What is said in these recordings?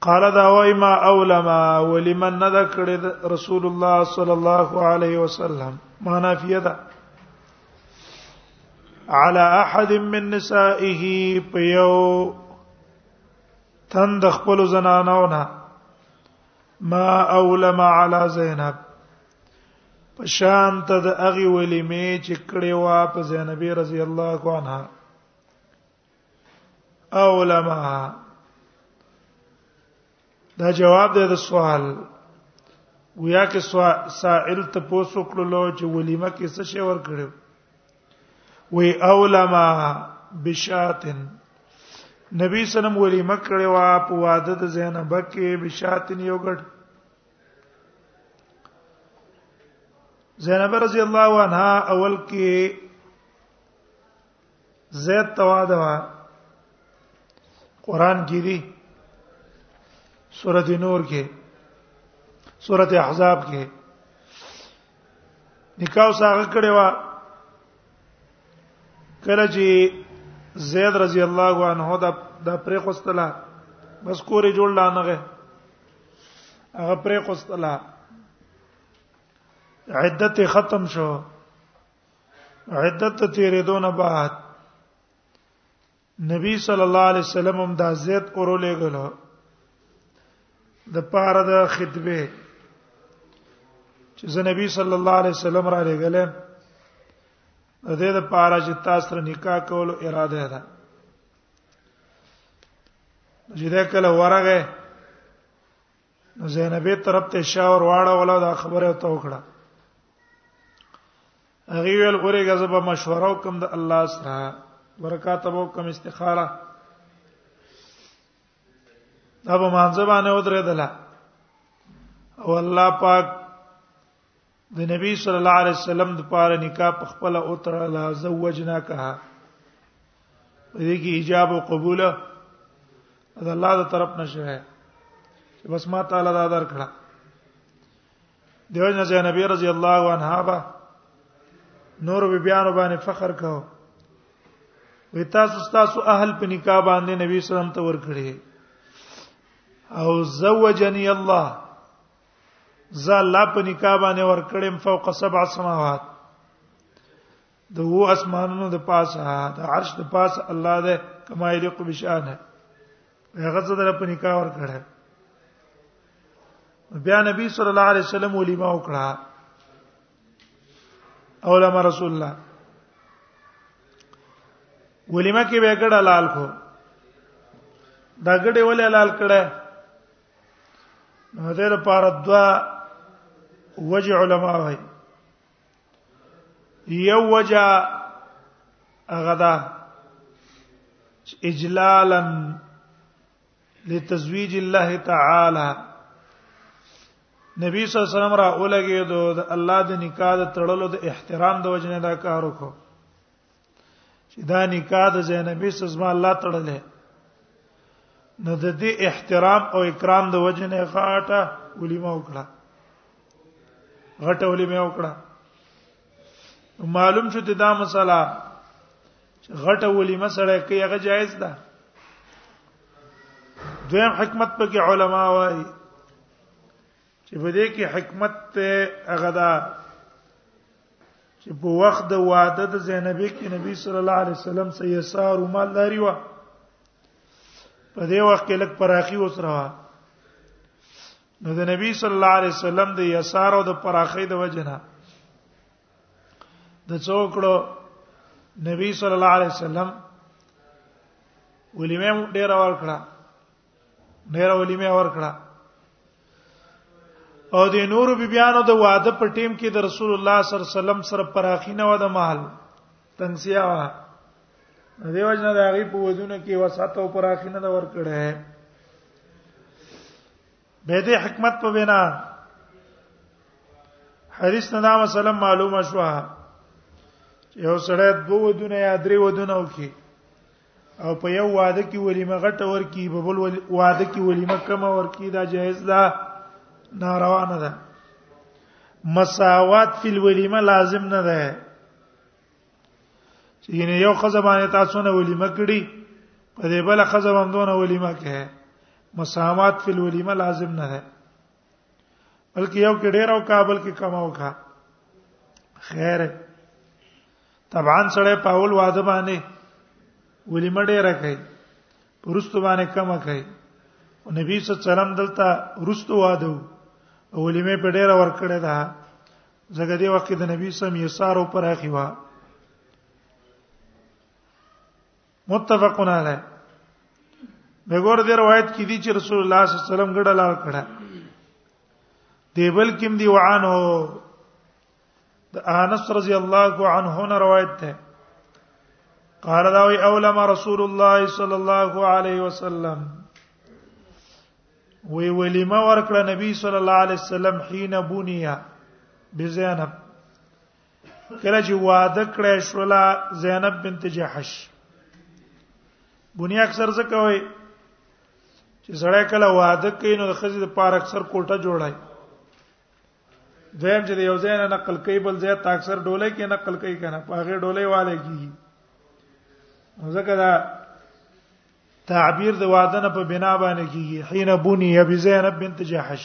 قال دا وای ما اولما ولمن ند کړه رسول الله صلی الله علیه وسلم ما نافیه ده على احد من نسائه پيو تند خپل زنانو نه ما اولم على زینب پشان ته د اغي ولې می چې کړي وا په زینب رضی الله عنها علماء دا جواب دی د سوال گویا کې سائل ته پوسو کړلو چې ولیمه کې څه شی ور کړو وی اولما بشاتن نبی سلام ولیمه کړې وا په واده د زینب کې بشاتن یو ګډ زینب رضی الله عنها اول کې زید تواده قران کې دي سورته نور کې سورته احزاب کې نکاح ساغه کړي وا کله چې زید رضی الله عنه دا د پرې خوستله بس کورې جوړ لانغه هغه پرې خوستله عدت ختم شو عدت ته تیرېدو نه بعد نبی صلی الله علیه وسلم هم دا زید اورولې غلو د پاره د خطبه چې زه نبی صلی الله علیه وسلم را لګلې د دې د پاره چې تاسو سره نکاح کولو اراده ده چې دا کله ورغه نو زینبې طرف ته شاور واړه ولا دا خبره ته وکړه هغه ویل اورې غزب مشوره وکم د الله سره برکات وو کم استخاره دا به مانځه باندې ودرېدله او الله پاک د نبی صلی الله علیه وسلم د پاره نکاح په خپل او تر لا زوجنا کها دې کې ایجاب او قبول د الله تر طرف نشوه چې بس ما تعالی دا درکړه دیو نه چې نبی رضی الله عنها با نور به بیان باندې فخر کاو وی تاسو تاسو اهل په نکاح باندې نبی صلی الله علیه وسلم ته ورکړي او زوجنی الله ز الله په نکاح باندې ور کړم فوق سبع سماوات د وو اسمانونو د پاسه د عرش د پاسه الله ده کما یلق بشان هغه څه در په نکاح ور کړه بیا نبی صلی الله علیه وسلم ولیما وکړه اولما رسول الله ولیما کې به ګډه لال کو دا ګډه ولې لال کړه نو دې لپاره دوا وجه علما وای یو وجه هغه دا اجلالا لتزویج الله تعالی نبی صلی الله علیه وسلم را اولګي د الله د نکاح د تړلو د احترام د وجنه دا کار وکړو چې دا نکاح د زینبې سزما الله تړلې نو د دې احترام او اکرام د وجه نه غاټه ولیمه وکړه غټه ولیمه وکړه معلوم شو ته دا مسله غټه ولیمه سره کې هغه جایز ده دویم حکمت په کې علما وایي چې په دې کې حکمت ته هغه دا چې په وخت د واده د زینبې کې نبی صلی الله علیه وسلم سې یسار او مالداري و په دې وخت کې لک پراخي وسره و نو د نبی صلی الله علیه وسلم د یسار او د پراخي د وجنه د څوکړو نبی صلی الله علیه وسلم ولیمه ډیر ور کړه ډیر ولیمه ور کړه او د نور بی بیانو د واده په ټیم کې د رسول الله صلی الله علیه وسلم سره پراخینه و د محل تنگسیا و دیو جن د هغه په ودونه کې وسات او پراخینه د ور کړه به د حکمت په بنا حدیث نه دا مسله معلومه شوه یو سړی دوه ودونه یا درې ودونه وکي او په یو واده کې ولیمه غټه ورکی په بل واده کې ولیمه کم ورکی دا جایز ده ناروا نه ده مساوات فی الولیمه لازم نه ده چې یو خزه باندې تاسو نه ولیمه کړی په دې بل خزه باندې نه ولیمه کې مساوات فی الولیمه لازم نه ده بلکې یو کې ډیر او کابل کې کم او کا خیر طبعا سره په اول واده باندې ولې مډه راکې پرستو باندې کم کړي او نبی صلی الله علیه وسلم دلته رستو واده ولې مې په ډیر ور کړې ده زګه دی وخت د نبی سم یې سارو پر اخیوا متفقون علی دغور د روایت کې دي چې رسول الله صلی الله علیه وسلم ګډه لار کړه دی بل کوم دی وعانه د انس رضی الله عنه نه روایت ده قال دا وی اولما رسول الله صلی الله علیه وسلم وی ولیما ورکړه نبی صلی الله علیه وسلم حين بنیا بزینب کله چې واده کړې شولا زینب بنت جحش بنی اکثر څه کوي چې سړی کله واده کوي نو د خزې د پار اکثر کوټه جوړای دویم چې د یو ځای نه نقل کوي بل ځای ته اکثر ډولې کې نقل کوي کنه په هغه ډولې والے کیږي ځکه دا تعبیر د واده نه په بنا باندې کیږي حين بني ابي زینب بنت جحش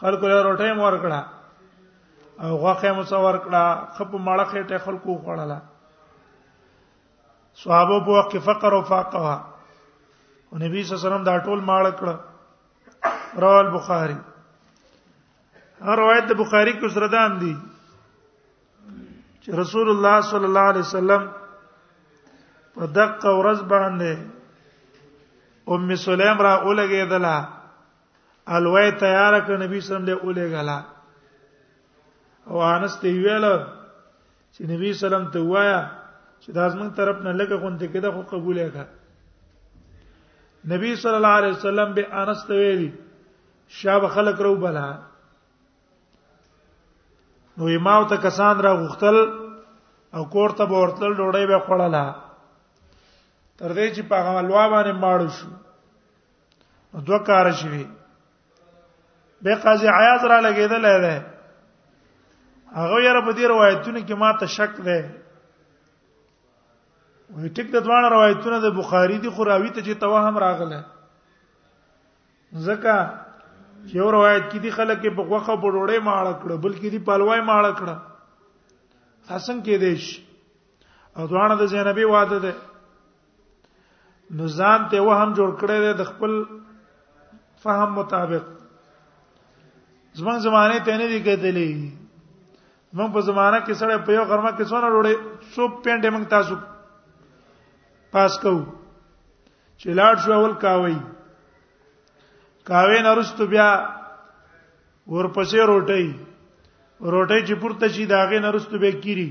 خلکو له روټه مو ورکړه او غوخه مو څو ورکړه خپ مړه خېټه خلکو خوړله صحابه په وخت فقر او فاقه او نبی صلی الله علیه وسلم دا ټول ماړ کړ رواه البخاری هر روایت د بخاری کې سره دام دي چې رسول الله صلی الله علیه وسلم په دقه ورځ باندې ام سلیم را اولګېدله الوی تیار کړ نبی صلی الله علیه وسلم له اولې غلا او انس ته ویل چې نبی صلی الله علیه وسلم ته وایا چې دا زمون طرف نه لګه غونډه کده خو قبول یې کړه نبی صلی الله علیه وسلم به انس ته ویلي شاب خلق رو بلا نو امام ته کسان را غختل او کور ته ورتل ډوړې به خړله تر دې چې په هغه لوا باندې ماړو شو نو دوه کار شوی به قاضي عیاض را لګیدل دی هغه یې په دې روایتونو کې ما ته شک دی وی ټیک د دوه روایتونو د بخاری دی خو راوی ته چې توهم راغله ځکه یو روایت کې دي خلک په غوخه په ډوړې ماړه کړه بلکې دي پلوای ماړه کړه حسن کې دیش او دوانه د زینبې واده ده نو ځان ته وهم جوړ کړی دی د خپل فهم مطابق زمنګ زمانه ته نه دی کېدلې موږ په زمانہ کې سره په یو غرمه کې څونه ډوړې سو پینډې موږ تاسو پاس کو چې لاړ شو اول کاوي کاوي نرست بیا ورپسې روټي روټي چې پورته شي داغه نرست به کیری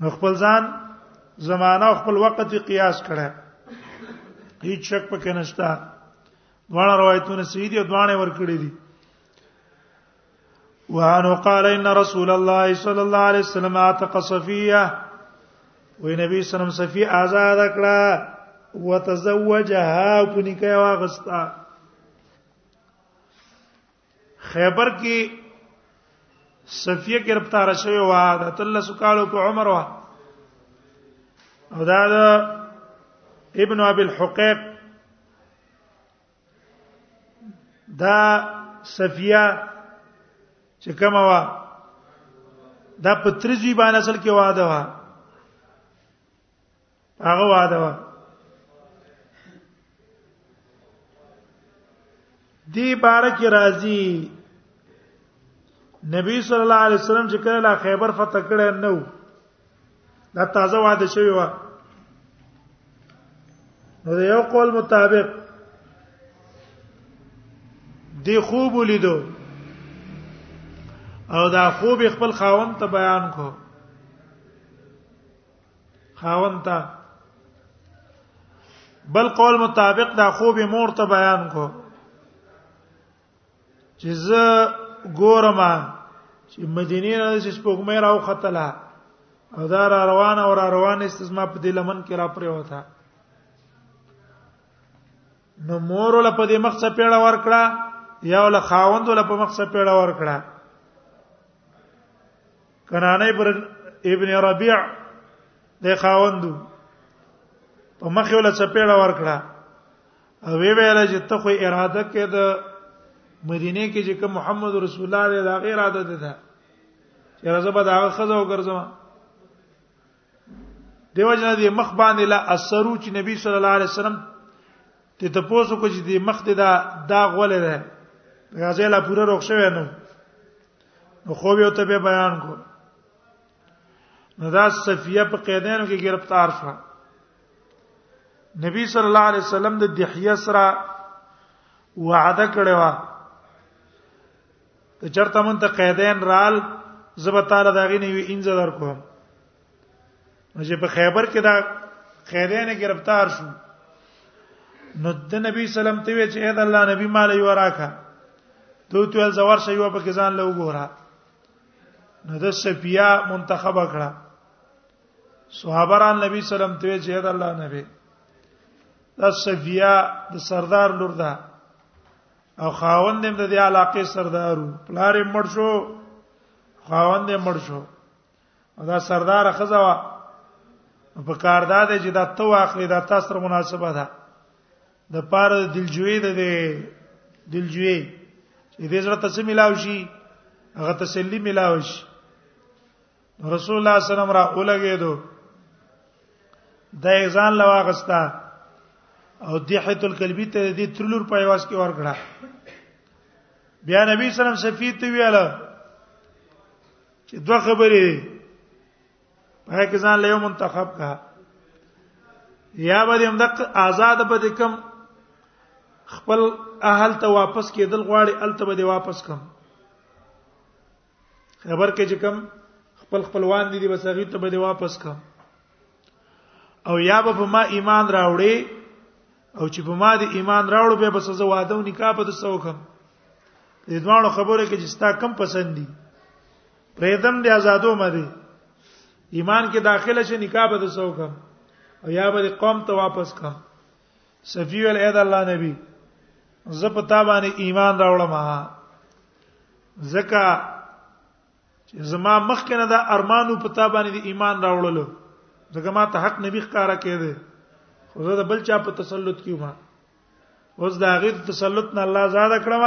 نو خپل ځان زمانہ او خپل وخت په قیاس کړه هیڅ شک پکې نشته دواړه روایتونه صحیح دي او دواړه ور کړې دي وعنه قال ان رسول الله صلى الله عليه وسلم اعتق صفيه وې نبی صلی الله علیه وسلم صفیه آزاد کړه وتزوجها په نکاح واغستا خیبر کې صفیه گرفتار شوی و د تل سکالو کو عمر و او دا د ابن ابي الحقيق دا صفیه چې کومه و دا په ترځي باندې اصل کې واده و هغه وعده وا دی بارک راضی نبی صلی الله علیه وسلم چې کله خیبر فتح کړی نو دا تازه وعده شوی و نو د یو قول مطابق دی خوب ولیدو او دا خوب خپل خاوند ته بیان کو خاوند ته بل قول مطابق دا خوب مور ته بیان کو چې زه ګورم چې مدینه نه چې سپوږمۍ راو ختله او دا را روانه او را روانه استزما په دې لمن کې را پرې وته نو مور ول په دې مخ څه پیړه ور کړه یا ول خاوند ول په مخ څه پیړه ور کړه کنانه پر ابن ربيع د خاوندو په مخ ول څه پیړه ور کړه او وی ویل چې ته خو اراده کې د مدینه کې چې کوم محمد رسول الله دا غیر عادت ده چې راځه به دا خزه وګرځم دیو جن دې مخ باندې لا اثرو چې نبی صلی الله علیه وسلم ته تاسو کو چې دې مخ دې دا دا غولې ده غازی لا پوره روښ شوی نو نو خو به ته به بیان کو نو دا صفیه په قیدانو کې گرفتار شو نبی صلی الله علیه وسلم د دحیه سره وعده کړې و که چرته مون ته قیدین رال زب تعالی دا غینه وی انځه در کوم نو چې په خیبر کې دا قیدین گرفتار شو نو د نبی سلام ته وی چې اې د الله نبی مال یو راکا دوی ته زوار شي یو په کې ځان له وګوره نو د سپیا منتخب کړه صحابه را نبی سلام ته چې دا الله نبی د سفیا د سردار لور ده او خاوند هم د دې علاقې سردارو پلار یې مړ شو خاوند یې مړ شو دا سردار خزا وا په کار دا دی چې دا تو واخلې دا تاسو سره مناسبه ده د پاره د دلجوی د دې دلجوی چې دې سره تاسو ملاوي شي هغه تسلی ملاوي شي رسول الله صلی الله علیه وسلم را اولګېدو د ځان لواغستا او دیحه الکلبی ته د ترلور په یواز کې ورکړه بیا نبی صلی الله علیه وسلم صفی ته ویاله چې دوه خبرې په کې ځان له یو منتخب کا یا به هم دک آزاد به کم خپل اهل ته واپس کېدل غواړي الته به واپس کم خبر کې چې کم خپل خپلوان دي بس هغه ته به واپس کا او یا به په ما ایمان راوړي او چې په ما د ایمان راوړو به بس زه واده او نکاح په تاسو وکم د دوه خبره کې چې ستا کم پسند دي پرېدم د آزادو مده ایمان کې داخله شي نکاح به تاسو وکم او یا به قوم ته واپس کا سفی ول اې د الله نبی زه په تا باندې ایمان راوړم زکه چې زما مخکې نه دا ارمانو په تا باندې ایمان راوړل زکه ما ته حق نبی ښکارا کړي خو زه د بل چا په تسلط کیوم اوس دا غیر تسلط نه الله زاده کړم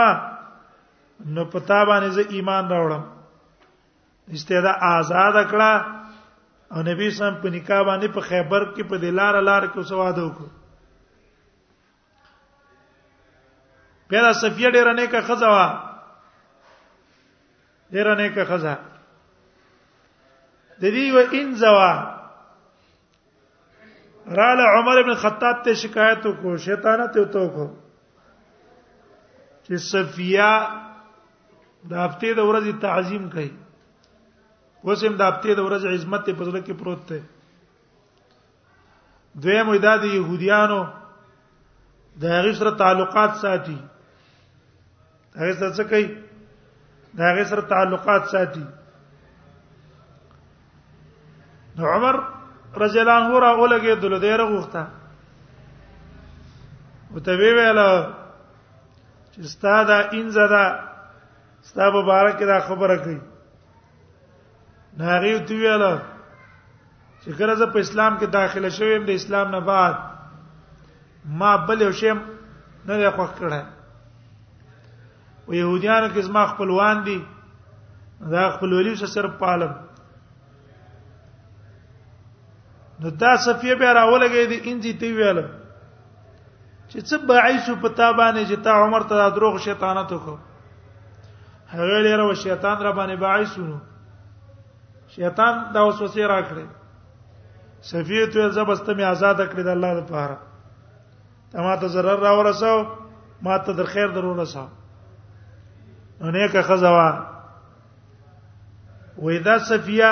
نو په تا باندې زه ایمان راوړم استدا آزاد کړه او نبی سم په نکاح باندې په خیبر کې په دلار لار کې سواده وکړو پیدا صفیه ډیره نیکه خزا وا ډیره نیکه خزا د دې و ان زوا رااله عمر ابن خطاب ته شکایت وکړو شیطان ته وته وکړو چې صفیه د هفته د ورځې تعظیم کوي وسم د هفته د ورځې عظمت په ځل کې پروت دی دویم ودا د يهوديانو د هغه سره تعلقات ساتي هغه سره څه کوي دا هغه سره تعلقات ساتي نو عمر رضی الله عنه را اولګه دل دې رغوخته او ته وی ویل چې ستاده انزدا ستا مبارک دا خبره کوي نه هغه ته ویل چې کله زه په اسلام کې داخله شوم د اسلام نه بعد ما بل یو شی نه دی خوښ کړی او يهوديانو کې زما خپلوان دي دا خپلولي څه سر پالم نو دا صفیه به راولګې دي انځي تی ویل چې څه باعث په تا باندې چې تا عمر ته دروغ شیطانت وکړ هغه لري و شیطان را باندې باعث ونو شیطان دا وسوسه راکړي سفیه ته زبست می آزاد کړی د الله لپاره تما ته zarar را ورساو ما ته د خیر درو رساو انیکه خزوا وېدا سفیه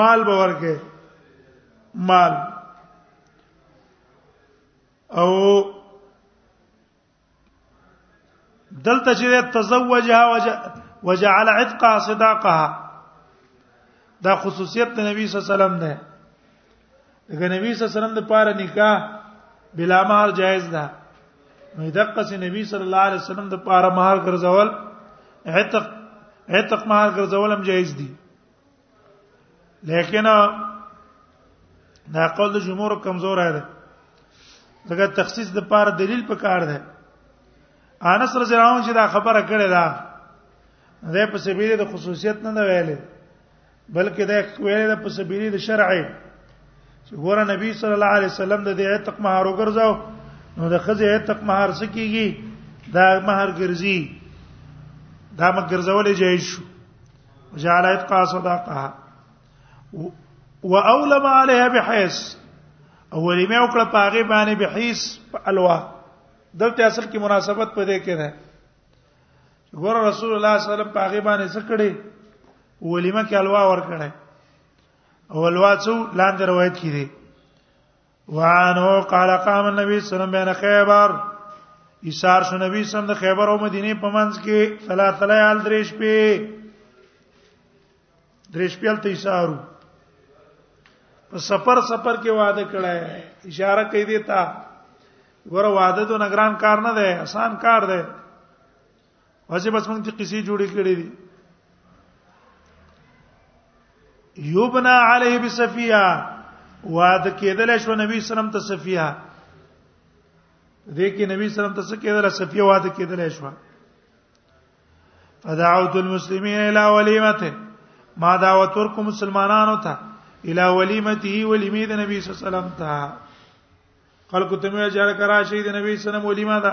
مال به ورکه مال او دلته چې تزوجها وجعل عتقها صداقها دا خصوصیت د نبی صلی الله علیه وسلم ده دغه نبی صلی الله علیه وسلم د پاره نکاح بلا مہر جائز ده نو دغه چې نبی صلی الله علیه وسلم د پاره مہر ګرځول عتق عتق مہر ګرځول هم جائز دي لیکن دا قول د جمهور کمزور دی دغه تخصیص د پاره دلیل پکار دی انس رضی الله عنه چې دا خبره کړې ده دا په سبیل د خصوصیت نه ده ویلې بلکې دا ویلې ده په سبیل د شرعي چې ګوره نبی صلی الله علیه وسلم د دې عتق مہر وګرځاو نو د خزه عتق مہر سکیږي دا مہر ګرځي دا مګرځولې جایز شو وجعل اتقا صدقها واولم عليها بحيث اولې مې وکړه پاغه باندې بحيث الوا دلته اصل کې مناسبت پدې کې ده ګور رسول الله صلی الله علیه وسلم پاغه باندې څه کړي ولیمه کې الوا ور کړي او الوا څو لاندې روایت کړي وانو قال قام النبي صلی الله علیه وسلم بین خیبر ایثار شو نبی صلی الله علیه وسلم د خیبر او مدینه په منځ کې ثلاث لیال دریش په دریش په تل ایثارو په سفر سفر کې وعده کړه اشاره کوي دیتا ګوره وعده د نگران کار نه ده آسان کار ده واسه بس مونږ ته قصې جوړې کړې دي یوبنا علیه بسفیه وعده کېدل شو نبی سلام ته سفیه دې کې نبی سلام ته څه کېدل سفیه وعده کېدل شو فدعوت المسلمین الی ولیمته ما دعوت ورکو مسلمانانو ته الی ولیمته ولیمه د نبی صلی الله علیه وسلم ته خلق ته مې اجازه کرا شي د نبی صلی الله علیه وسلم ولیمه ده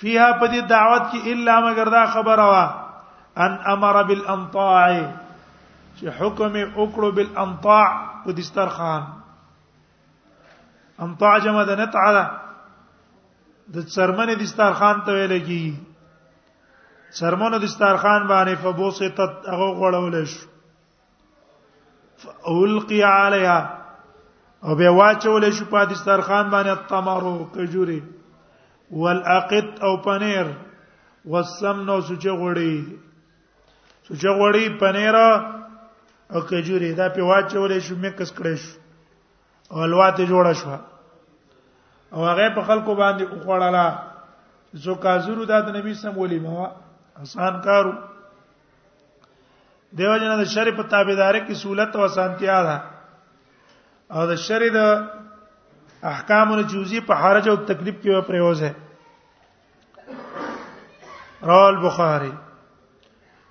فيها په دې دعوت کې الا مگر دا خبره وا ان امر بالامطاع چې حکم وکړو بالامطاع په دسترخوان امطاع جمع د نطع ده د څرمنې دسترخوان ته ویل کی څرمنو دسترخوان باندې فبوسطت هغه غړول شو فالقي عليها او به واچول شو په دسترخوان باندې التمرو کجوري والاقط او پنیر والسمن او سوچ غوړي سوچ غوړي پنیر او کجوري دا په واچول شو مکس کړی شو او الواته جوړه شو او هغه په خلکو باندې وخوړاله زو کازورو د نبی سم ولي ما آسان کارو دیو جن د شر په تابعداري کې سہولت او اسانتیا ده او د شر د احکامو جزئی په حرج او تکلیف کې پریوز ہے رواه البخاري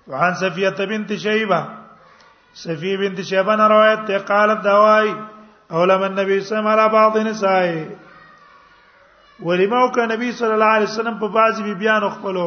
وعن صفيه بنت شيبه صفيه بنت شيبه نه روایت ته قالت دواي اولم النبي صلى الله عليه بعض نساء ولما كان النبي صلى الله عليه وسلم په بعض بيبيان خپلو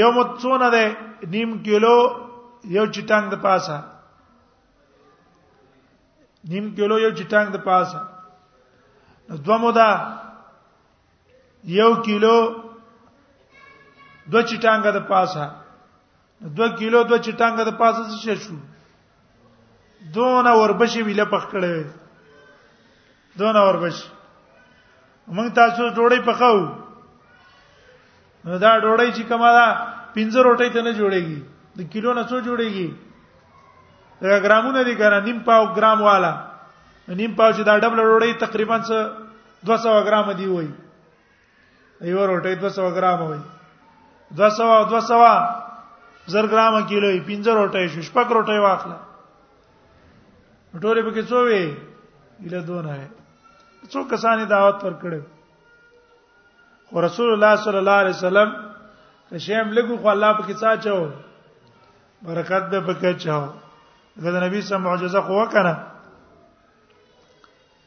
یو متونه ده نیم کیلو یو چټنګ د پاسه نیم کیلو یو چټنګ د پاسه نو دوه مودا یو کیلو دو چټنګ د پاسه دو کیلو دو چټانګه د پاسه څه شو دونه وربشي ویله پخ کړي دونه وربشي موږ تاسو ډوړې پخاو نو دا ډوړې چې کما ده پنځه روټۍ ته نه جوړيږي د کیلو نه څو جوړيږي دا ګرامونه دي ګره نیم پاو ګرام والا نیم پاو چې دا ډبل ډوړې تقریبا څه 200 ګرام دی وای یو روټي 200 ګرام وي 200 او 200 زر ګرام کیلو یې 15 روټي شو شپږ روټي واخله ټولې پکې څو وي اله دون ہے څو کسانې دعوت پر کړو خو رسول الله صلی الله علیه وسلم که شیم لګو خو الله پکې څا چاو برکت به پکې چاو دا نبی سم معجزه خو وکړه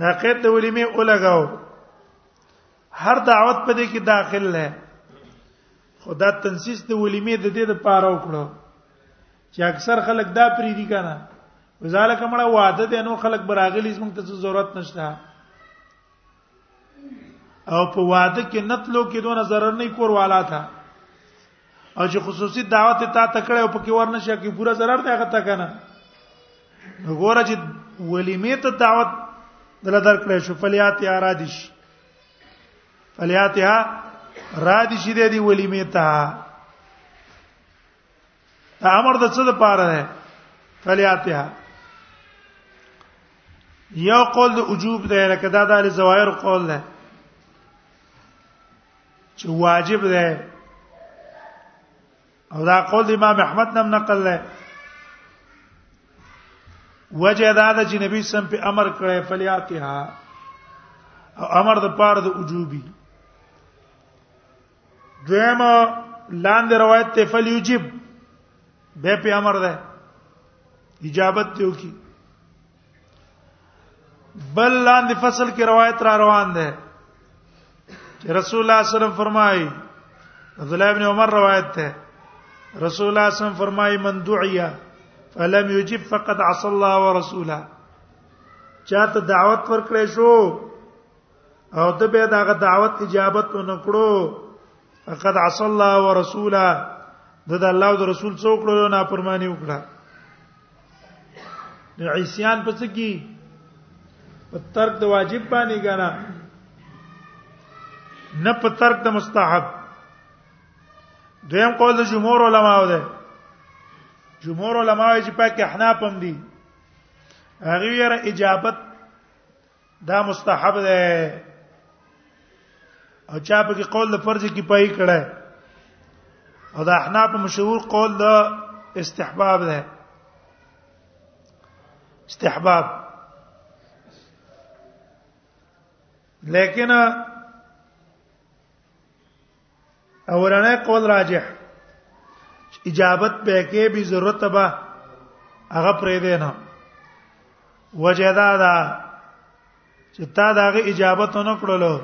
دا قید د ولیمه اولګاو هر دعوت په دې کې داخل نه خدا تنسیس د ولیمه د دې د پاره وکړو چې اکثر خلک دا پری دي کنه وزاله کومه وعده ده نو خلک براغلی زموږ ته ضرورت نشته او په واده کې نتلو کې دونه ضرر نه کور والا تا او چې خصوصي دعوت ته تکړه او پکې ورنه شي کې پورا ضرر دی هغه تا کنه وګوره چې ولیمه ته دعوت دل درکړې شو فلیات یا رادش فلیات یا رادش دې دی ولیمه ته دا امر د څه د پاره ده فلیاتها یو قول د وجوب دی لکه دا د زوایر قول ده چې واجب ده او دا قول د امام احمد نم نقل ده وجه دا ده چې نبی سم په امر کړی فلیاتها او امر د پاره د وجوبي دویم لاندې روایت ته فل یجب به په امر ده اجابت ته وکي بل لاندې فصل کې روایت را روان ده چې رسول الله صلی الله علیه وسلم فرمایي عبد الله ابن عمر روایت ده رسول الله صلی الله علیه وسلم فرمایي من دعیا فلم یجب فقد عصى الله ورسوله چاته دعوت ورکړې شو او د به دغه دعوت اجابت ونکړو فقد عصى الله ورسوله د الله او رسول څوک له نه پرمانی وکړه د عیسیان په څه کې په ترک د واجب باندې غنا نه په ترک د مستحب دویم قول د جمهور علماو ده جمهور علماو چې پاک احناف هم دي هغه یې اجابت دا مستحب ده او چا په کې قول د فرض کې پای کړه او دا احناف مشهور قول د استحباب ده استحباب لیکن اورنه قول راجح اجابت به کې به ضرورت به هغه پرې دی نه وجدا دا چې تا داغه اجابت نه کړلو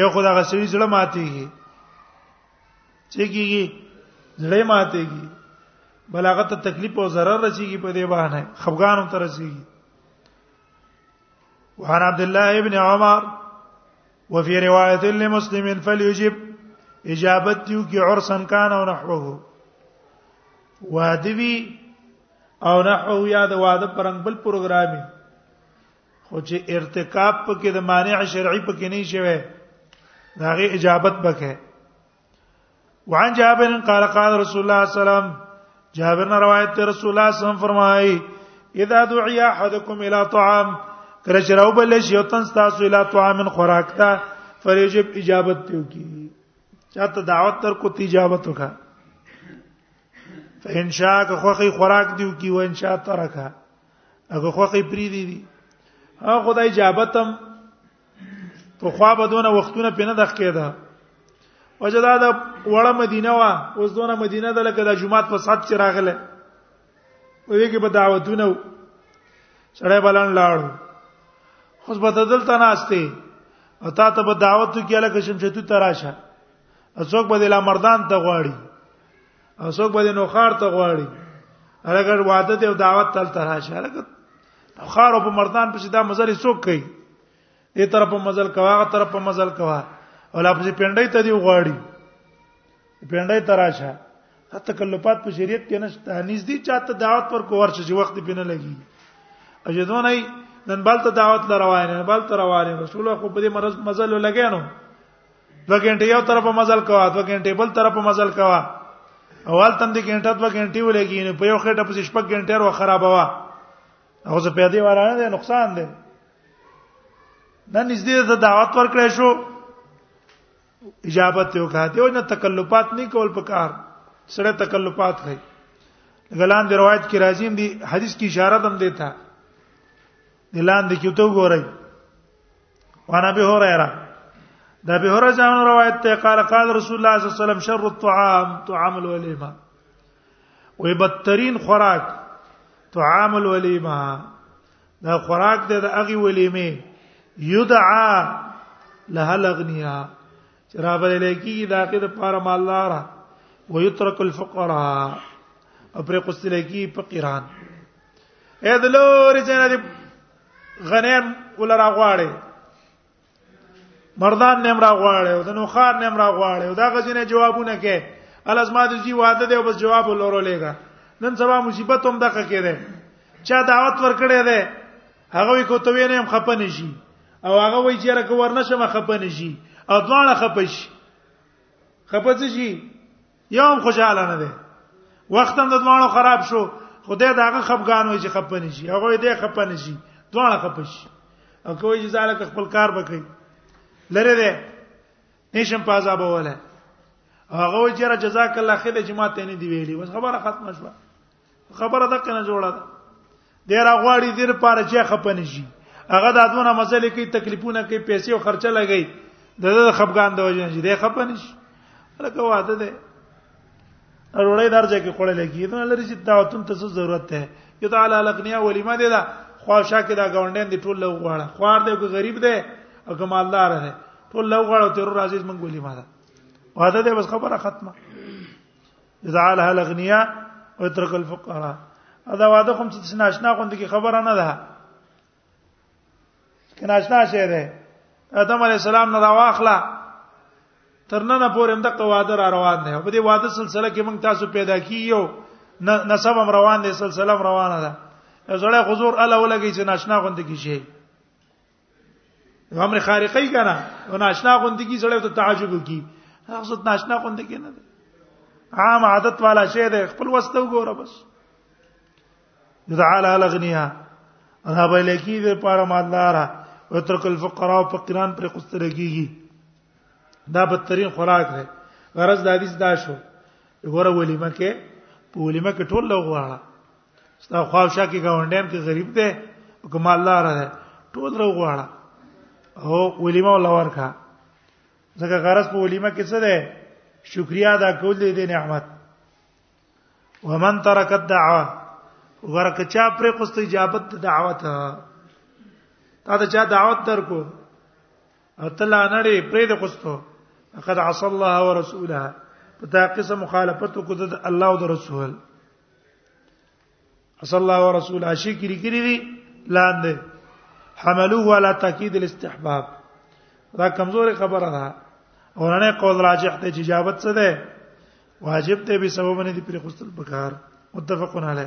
یو خدای غسوی زړه ماتيږي چې کیږي زړه ماتيږي بلاغت ته تکلیف او ضرر رسیږي په دې باندې خفګانم تر رسیږي وحن عبد الله ابن عمر وفي روایت لمسلم فليجب اجابت دیو کی عرسن کان او نحوه وادوی او نحوه یا د واده پرنګ بل پروګرامي خو چې ارتکاب پکې د مانع شرعي پکې نه شوی دا غي اجابت پکې وعن جابر قال قال رسول الله صلی الله علیه وسلم جابر نے روایت ته رسول الله صلی الله علیه وسلم فرمایي اذا دعي احدكم الى طعام کله چې راو بل شي او تن تاسو الى طعام خوراک ته فریجب اجابت دیو کی چاته دعوت تر کو تجابت وکا فإن شاء که خوخي خوراک دیو کی و ان شاء ترکا هغه خوخي پری دی دی هغه خدای اجابت هم په خوا بدونه وختونه پینه دخ کېده وجدا د وړه مدینه وا اوس دونه مدینه د لکه د جمعات په سات چې راغله وې کې په دعوتونه سړی بلن لاړ اوس په دلته ناشته او تا ته په دعوت کې لکه شمشتو تراشه څوک به د مردان ته غواړي او څوک به نو خار ته غواړي هرګر وعده دی او دعوت تل ته راشي هرګر خار په مردان پسې دا مزل څوک کوي دې طرف په مزل کوا هغه طرف په مزل کوا او لا پسې پندای ته دی غواړي پندای ته راشه تکلفات په شریعت کې نشته نږدې چاته دعوت پر کوور شي وخت په نه لګي اجدون ای نن بل ته دعوت لروانه بل ته روانه رسول الله خو په دې مرز مزل لګینو دو غنټه یو طرف مزل کوا دو غنټه بل طرف مزل کوا اول تم دې غنټه دو غنټه ولګي نو په یو خټه پس شپږ غنټه ور خرابوا او زه په دې واره نه نقصان دی نن نږدې ته دعوت ورکړې شو اجابت یو کاته او نه تکلفات نه کول پکار سره تکلفات کوي غلان دی روایت کی راځیم دی حدیث کی اشاره دم دیتا دلان د کیته وګورئ وانا به هريره دا به هريره ځان روایت ته قال قال رسول الله صلی الله علیه وسلم شر الطعام طعام الولیمه وې بدترین خوراک طعام الولیمه دا خوراک د هغه ولیمه یدعا له الاغنیا چرابه لکی دا کې د پاره مالدار ويترك الفقراء او پر قصله کی فقيران اې د لوري چې نه دي غنیم ولرا غواړي مردان نیم را غواړي او د نوخار نیم را غواړي او دا غزینه جوابونه کې الازما د جی واده دی او بس جواب ولورو لګا نن سبا مصیبت هم دغه کې ده چا دعوت ورکړې ده هغه وی کوته وینم خپه نشي او هغه وی چې راکور نشم خپه نشي او ځوان خپه شي خپه شي یوم خوشاله نه دی وخت هم د دوانو خراب شو خدای داغه خپګان وای چې خپنی شي هغه دې خپنی شي دوانه خپش او کوی چې زاله خپل کار وکړي لره دې نشم پازا بوله هغه وجره جزاک الله خیر جماعت نه دی ویلي بس خبره ختمه شوه خبره ده کنه جوړه ده ډیر غواړي دیر پاره چې خپنه شي هغه د ادونه مسلې کوي تکلیفونه کوي پیسې او خرچه لګي د د خپګان د وجه نشي د خپنه شي لکه واده ده اروړې درجه کې خړې لګي دا لري چې دعوتون ته ضرورت ده یو تعالی الاغنیا ولیما ده دا خواشه کې دا ګاونډین دي ټول لو غواړه خوار دی کو غریب دی او کمالدار دی ټول لو غواړه تر راځي مونږ ولیما ده واده ده بس خبره ختمه جعلها الاغنياء ويترك الفقراء دا واده کوم چې ناشنا غوند کی خبره نه ده کنه ناشنا شه ده ادم علی السلام نه راواخلا ترنه پورې هم د قواده را روان ده په دې واده سلسله کې موږ تاسو پیدا کیو نسب هم روان دي سلسله هم روانه ده زړه حضور الله ولګي چې ناشنا غوند کی شي امر خارقی کنه او ناشنا غوندګي سره ته تعجب کی هغه څه ناشنا غوندګي نه ده عام عادت والا شی ده خپل وسته وګوره بس تعالی الاغنیا انا به لکی د پاره مالدار وترک الفقراء فقران پر قصره کیږي دا بدترین خوراک ده غرض د حدیث دا شو ګوره ولیمه کې په ولیمه کې ټول لغواړه ستا خواوشا کې گاونډیان کې غریب دی او کمال لار دی ټول رو غواړه او ولیمه ولا ورکا ځکه غرض په ولیمه کې څه دی شکریا ادا کول دي نعمت ومن ترک الدعوه ورکه چا پر قصت اجابت دعوت تا دا چا دعوت درکو او تلا نړي پرې د قصتو قد عصى الله ورسوله په تا قسم مخالفت کو د الله او د رسول صلی الله او رسول عاشی کری کری دی لاندې حملوه علی تاکید الاستحباب دا کمزوري خبره ده اورنه قول راجح ته اجابت څه ده واجب ته به سبب نه دی پر خوستل پکار متفقون علی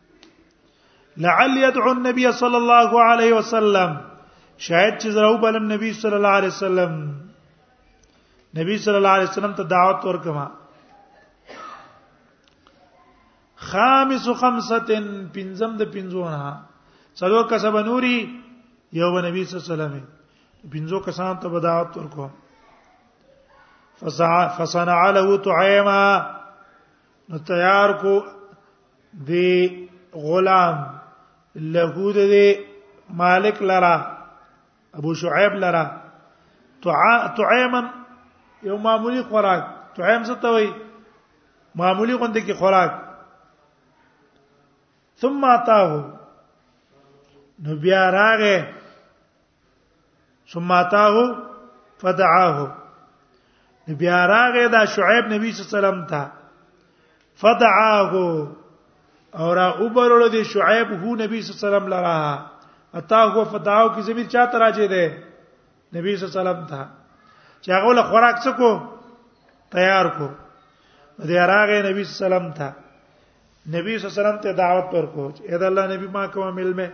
لعل يدعو النبي صلى الله عليه وسلم شاید چې زراو بل نبی صلی الله علیه وسلم نبی صلی الله علیه وسلم ته دعوت ورکما خامس خمسه پنځم د پنځونه څلو کسب نوري یو نبی صلی الله علیه وسلم پنځو کسان ته دعوت ورکو فصنع له تعیما نو تیار کو دی غلام له دې مالک لرا ابو شعیب لرا تعیمن یو معمولی خوراک تعیم څه ته وایي معمولی غوندې کې خوراک ثم اتاه نو بیا راغه ثم اتاه فدعاه بیا راغه دا شعیب نبی صلی الله علیه وسلم ته فدعاه او را اوبرل دی شعیب هو نبی صلی الله علیه وسلم لرا اتاه فدعاه کی زمير چا تراجه ده نبی صلی الله علیه وسلم ته چې هغه له خوراک څه کو تیار کو دې راغې نبی صلی الله علیه وسلم ته نبی صلی الله علیه وسلم ته دعوت ورکو چې اې د الله نبی ما کوم مل مې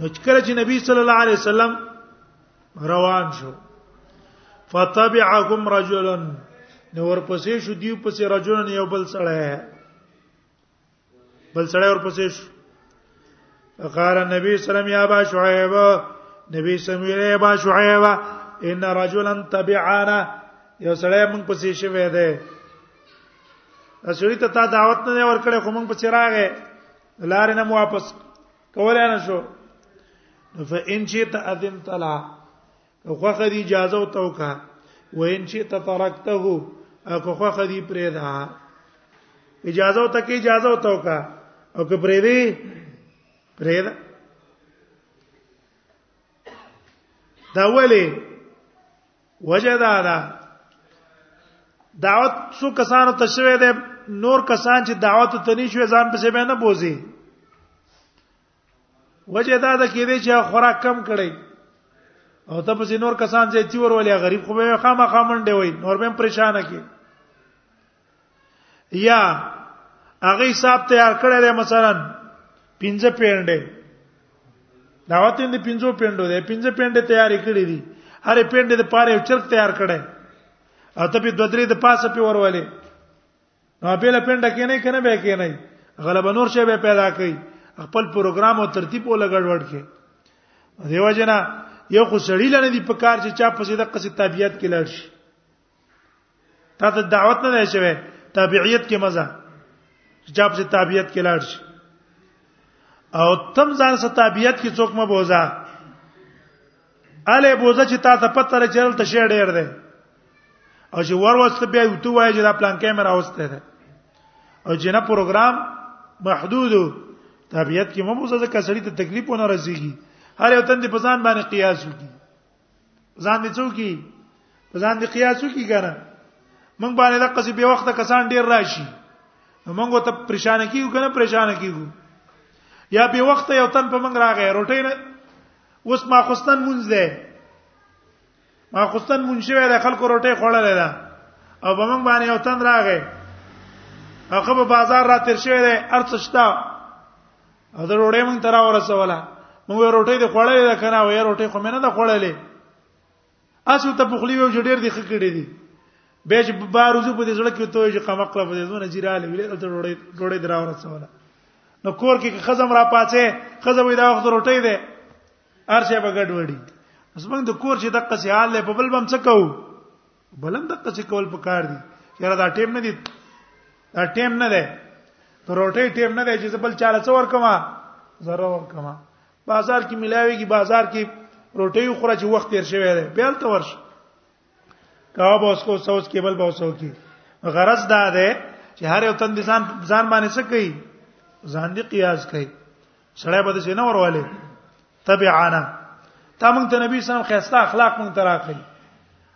نو کله چې نبی صلی الله علیه وسلم روان شو فتبعهم رجلا نو ورپسې شو دیو پسې رجلن یو بل سره بل سره ورپسې شو فقال النبي صلى الله عليه وسلم يا ابا شعيب نبی سمیر ابا شعیب ان رجلا تبعانا یو سړی موږ پسې شوی دی اسړی ته تا دعوت نه ورکړې خو موږ پسې راغې لارې نه واپس کولای نه شو فإن شئت أذنت لها که خوخه دی اجازه او توکا وین چې تترکته او که خوخه دی پرې ده اجازه او تکي اجازه او توکا او که پرې دی پرې ده دا ولی وجه دا ده دعوت سو کسانو ته شوه ده نور کسان چې دعوت ته نه شوه ځان په ځای نه بوزي وجه دا ده کې دی چې خوراک کم کړي او ته پس نور کسان چې تیور ولیا غریب خو به خامہ خامنډه وای نور به پریشانه کی یا هغه حساب تیار کړی دی مثلا 15 پیرنډه دعوت یې 15 پیرنډو دی 15 پیرنډه تیاری کړی دی هر پیرنډه د پاره یو چرک تیار کړی او ته په دوه درې د پاسه په ورولې نو په لپنده کې نه کنه به کې نه غلبه نور شی به پیدا کوي خپل پروګرام او ترتیب ولګړ وړ کې دیو جنا یو خو سړی لنه دی په کار چې چا په سیده قصې تابعیت کې لاړ شي تا ته دعوت نه دی شوی تابعیت کې مزه چا په تابعیت کې لاړ شي او تم ځان ستابیت کې څوک مبوزا اله بوزه چې تا ته پته لري چې ته شی ډیر دی او چې وروسته بیا یو تو وایي چې دا پلان کیمرا اوسته ده او چې نه پروګرام محدود طبيعت کې مبوزه ځکه سړی ته تکلیف ونه رسیږي هر یو تند په ځان باندې قیاس وکي ځان دې څوکي په ځان دې قیاس وکي کنه موږ باندې د قصې به وخت کسان ډیر راشي موږ ته پریشان کیو کنه پریشان کیو یا به وخت یو تن په موږ راغی روټین اوس ما خوستن مونږ ده ما خوستن مونږ شوی د خلکو روټه خوړلې ده او په موږ باندې یو تن راغی هغه په بازار را تیر شوی دی ارڅ شتا او د روټه مونږ ترا ورسوله مونږ روټه دې خوړلې ده کنه وې روټه خو مې نه ده خوړلې اسو ته بخلی ویو چې ډیر دی خکړې دي به چې بارزو په دې زړه کې توې چې قمقله په دې زونه جیراله ویل ته ډوړې ډوړې دراو رسوله نو کور کې خزم را پاتې خزم دا وخت روټې ده ارشه به ګډ وړي اوس موږ د کور چې دقه سي حال له په بل بم څه کوو بلم دقه څه کول پکار دي یاره دا ټیم نه دي دا ټیم نه ده ته روټې ټیم نه ده چې بل چاله څور کما زره ور کما بازار کې ملاويږي بازار کې روټي خوره چې وخت تیر شوی دی بیا ته ورش کاوه به اوس کو سوچ کېبل به اوسو کې غرض دا ده چې هر یو تن ځان ځان باندې څه کوي ځان دې قیاس کوي سړی به څه نه ورواله تبعانا تا مونږ ته نبی سلام خيستا اخلاق مونږ ته راخی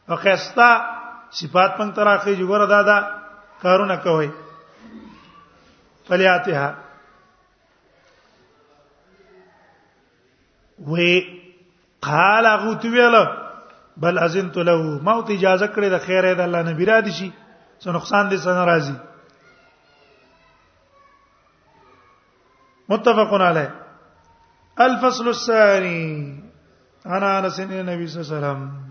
او خيستا صفات مونږ ته راخی چې ګوره دا دا کارونه کوي فلیاتها و قال غوتویل بل اذنت له ما ته اجازه کړې د خیر د الله نبی را دي شي څه نقصان دي څه ناراضي متفق علیه الفصل الثاني انا انس النبي صلى الله عليه وسلم